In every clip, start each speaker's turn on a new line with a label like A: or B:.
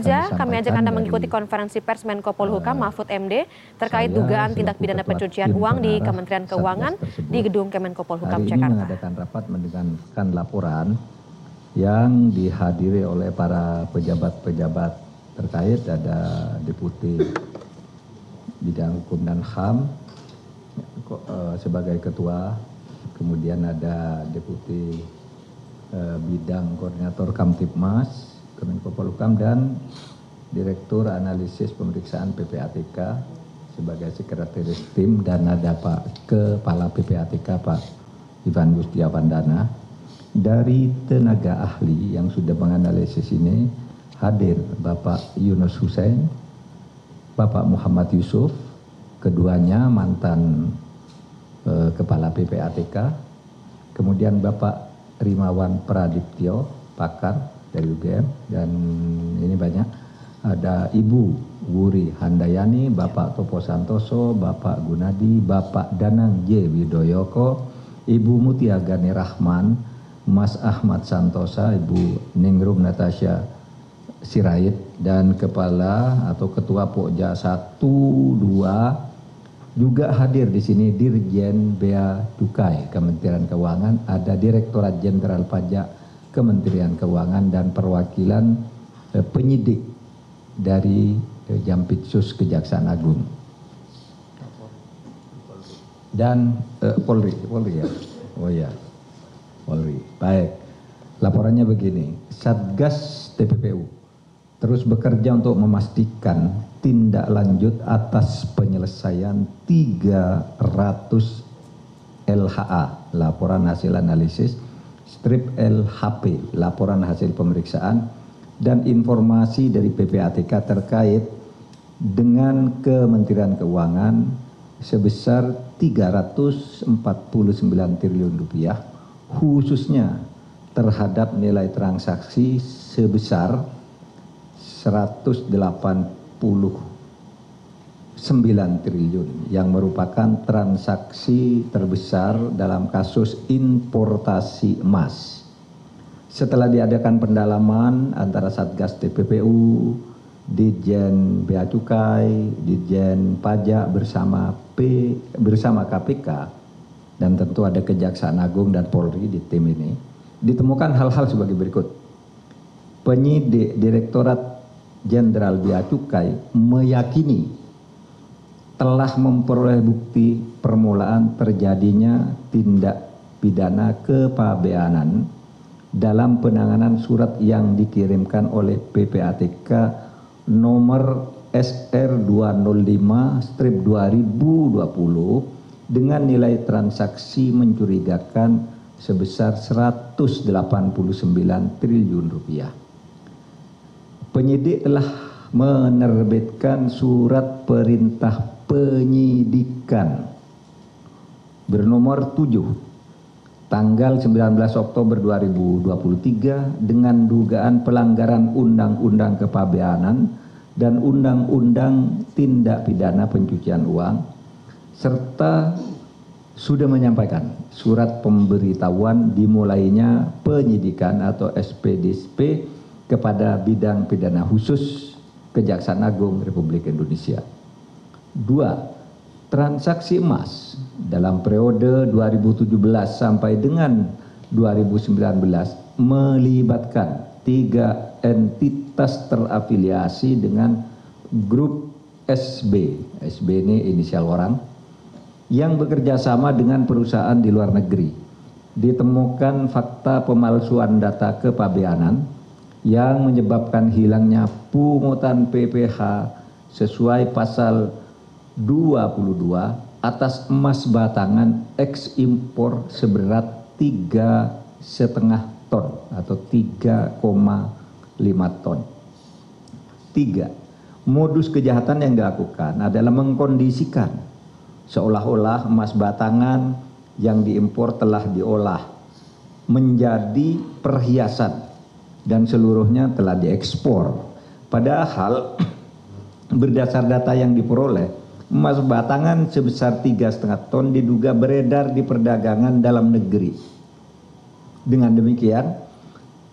A: saja kami ajak Anda mengikuti konferensi pers Menko Polhukam uh, Mahfud MD terkait dugaan tindak pidana pencucian uang di Kementerian Keuangan di gedung Kemenko Polhukam Jakarta.
B: Mengadakan rapat mendengarkan laporan yang dihadiri oleh para pejabat-pejabat terkait ada Deputi Bidang Hukum dan HAM uh, sebagai ketua, kemudian ada Deputi uh, Bidang Koordinator Kamtipmas, Kemenko Polhukam dan Direktur Analisis Pemeriksaan PPATK sebagai sekretaris tim dan ada Pak Kepala PPATK Pak Ivan Gustiawandana. Dari tenaga ahli yang sudah menganalisis ini hadir Bapak Yunus Hussein, Bapak Muhammad Yusuf, keduanya mantan eh, Kepala PPATK, kemudian Bapak Rimawan Pradiptyo, pakar dari UGM dan ini banyak. Ada Ibu Wuri Handayani, Bapak Topo Santoso, Bapak Gunadi, Bapak Danang J. Widoyoko, Ibu Mutia Gani Rahman, Mas Ahmad Santosa, Ibu Ningrum Natasha Sirait, dan Kepala atau Ketua Pokja 1, 2, juga hadir di sini Dirjen Bea Cukai Kementerian Keuangan, ada Direktorat Jenderal Pajak Kementerian Keuangan dan perwakilan eh, penyidik dari eh, Jampitsus Kejaksaan Agung. Dan eh, Polri, Polri ya, oh ya, Polri. Baik, laporannya begini, Satgas TPPU terus bekerja untuk memastikan tindak lanjut atas penyelesaian 300 LHA, laporan hasil analisis strip LHP, laporan hasil pemeriksaan, dan informasi dari PPATK terkait dengan Kementerian Keuangan sebesar 349 triliun rupiah, khususnya terhadap nilai transaksi sebesar 180 9 triliun yang merupakan transaksi terbesar dalam kasus importasi emas. Setelah diadakan pendalaman antara Satgas TPPU, Dijen Bea Cukai, Dijen Pajak bersama P bersama KPK dan tentu ada Kejaksaan Agung dan Polri di tim ini, ditemukan hal-hal sebagai berikut. Penyidik Direktorat Jenderal Bea Cukai meyakini telah memperoleh bukti permulaan terjadinya tindak pidana kepabeanan dalam penanganan surat yang dikirimkan oleh PPATK nomor SR 205 strip 2020 dengan nilai transaksi mencurigakan sebesar 189 triliun rupiah. Penyidik telah menerbitkan surat perintah penyidikan bernomor 7 tanggal 19 Oktober 2023 dengan dugaan pelanggaran Undang-Undang Kepabeanan dan Undang-Undang Tindak Pidana Pencucian Uang serta sudah menyampaikan surat pemberitahuan dimulainya penyidikan atau SPDSP kepada bidang pidana khusus Kejaksaan Agung Republik Indonesia. Dua, transaksi emas dalam periode 2017 sampai dengan 2019 melibatkan tiga entitas terafiliasi dengan grup SB. SB ini inisial orang yang bekerja sama dengan perusahaan di luar negeri. Ditemukan fakta pemalsuan data kepabeanan yang menyebabkan hilangnya pungutan PPH sesuai pasal 22 atas emas batangan ekspor seberat tiga setengah ton atau 3,5 ton. Tiga, modus kejahatan yang dilakukan adalah mengkondisikan seolah-olah emas batangan yang diimpor telah diolah menjadi perhiasan dan seluruhnya telah diekspor. Padahal berdasar data yang diperoleh emas batangan sebesar tiga setengah ton diduga beredar di perdagangan dalam negeri. Dengan demikian,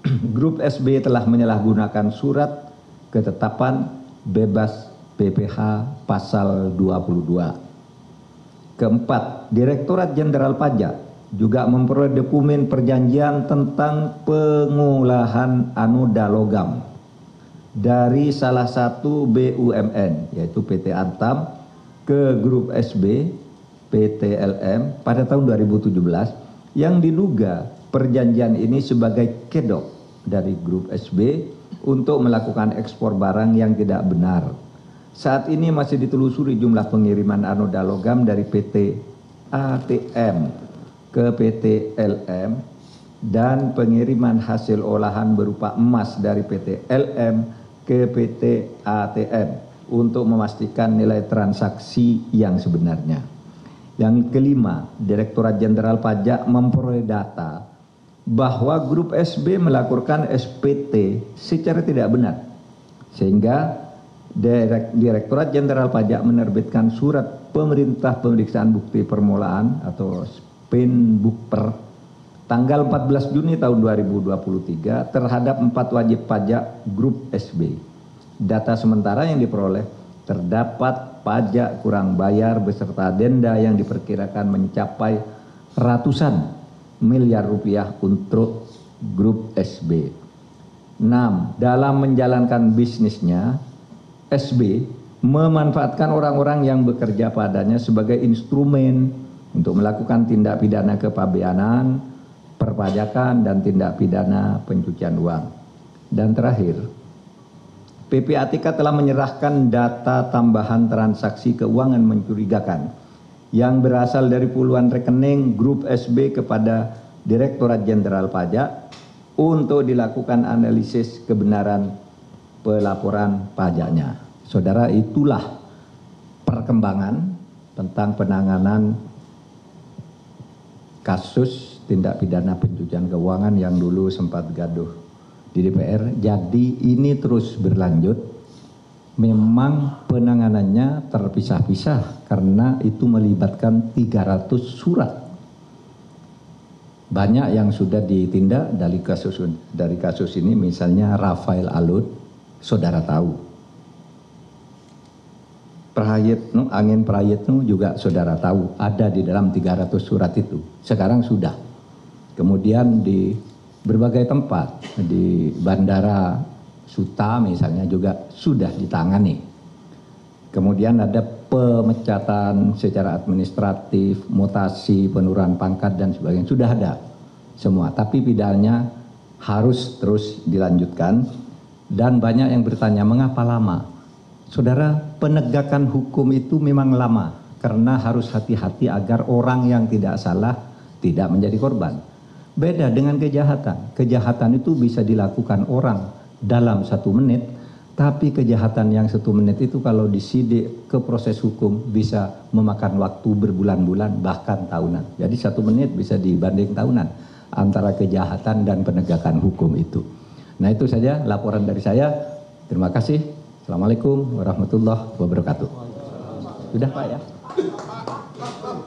B: grup SB telah menyalahgunakan surat ketetapan bebas PPh pasal 22. Keempat, Direktorat Jenderal Pajak juga memperoleh dokumen perjanjian tentang pengolahan anoda logam dari salah satu BUMN yaitu PT Antam ke grup SB PT LM pada tahun 2017 yang diduga perjanjian ini sebagai kedok dari grup SB untuk melakukan ekspor barang yang tidak benar. Saat ini masih ditelusuri jumlah pengiriman anoda logam dari PT ATM ke PT LM dan pengiriman hasil olahan berupa emas dari PT LM ke PT ATM untuk memastikan nilai transaksi yang sebenarnya. Yang kelima, Direktorat Jenderal Pajak memperoleh data bahwa grup SB melakukan SPT secara tidak benar. Sehingga Direktorat Jenderal Pajak menerbitkan surat pemerintah pemeriksaan bukti permulaan atau PIN Bukper tanggal 14 Juni tahun 2023 terhadap empat wajib pajak grup SB. Data sementara yang diperoleh terdapat pajak kurang bayar beserta denda yang diperkirakan mencapai ratusan miliar rupiah untuk grup SB. 6. Dalam menjalankan bisnisnya, SB memanfaatkan orang-orang yang bekerja padanya sebagai instrumen untuk melakukan tindak pidana kepabeanan, perpajakan, dan tindak pidana pencucian uang. Dan terakhir, PPATK telah menyerahkan data tambahan transaksi keuangan mencurigakan yang berasal dari puluhan rekening grup SB kepada Direktorat Jenderal Pajak untuk dilakukan analisis kebenaran pelaporan pajaknya. Saudara, itulah perkembangan tentang penanganan kasus tindak pidana pencucian keuangan yang dulu sempat gaduh di DPR. Jadi ini terus berlanjut. Memang penanganannya terpisah-pisah karena itu melibatkan 300 surat. Banyak yang sudah ditindak dari kasus dari kasus ini misalnya Rafael Alud, saudara tahu Prayitno, angin Prayitno juga saudara tahu ada di dalam 300 surat itu. Sekarang sudah. Kemudian di berbagai tempat, di Bandara Suta misalnya juga sudah ditangani. Kemudian ada pemecatan secara administratif, mutasi, penurunan pangkat dan sebagainya. Sudah ada semua. Tapi pidananya harus terus dilanjutkan. Dan banyak yang bertanya, mengapa lama? Saudara, penegakan hukum itu memang lama karena harus hati-hati agar orang yang tidak salah tidak menjadi korban. Beda dengan kejahatan. Kejahatan itu bisa dilakukan orang dalam satu menit, tapi kejahatan yang satu menit itu kalau disidik ke proses hukum bisa memakan waktu berbulan-bulan bahkan tahunan. Jadi satu menit bisa dibanding tahunan antara kejahatan dan penegakan hukum itu. Nah itu saja laporan dari saya. Terima kasih. Assalamualaikum warahmatullahi wabarakatuh. Sudah Pak ya?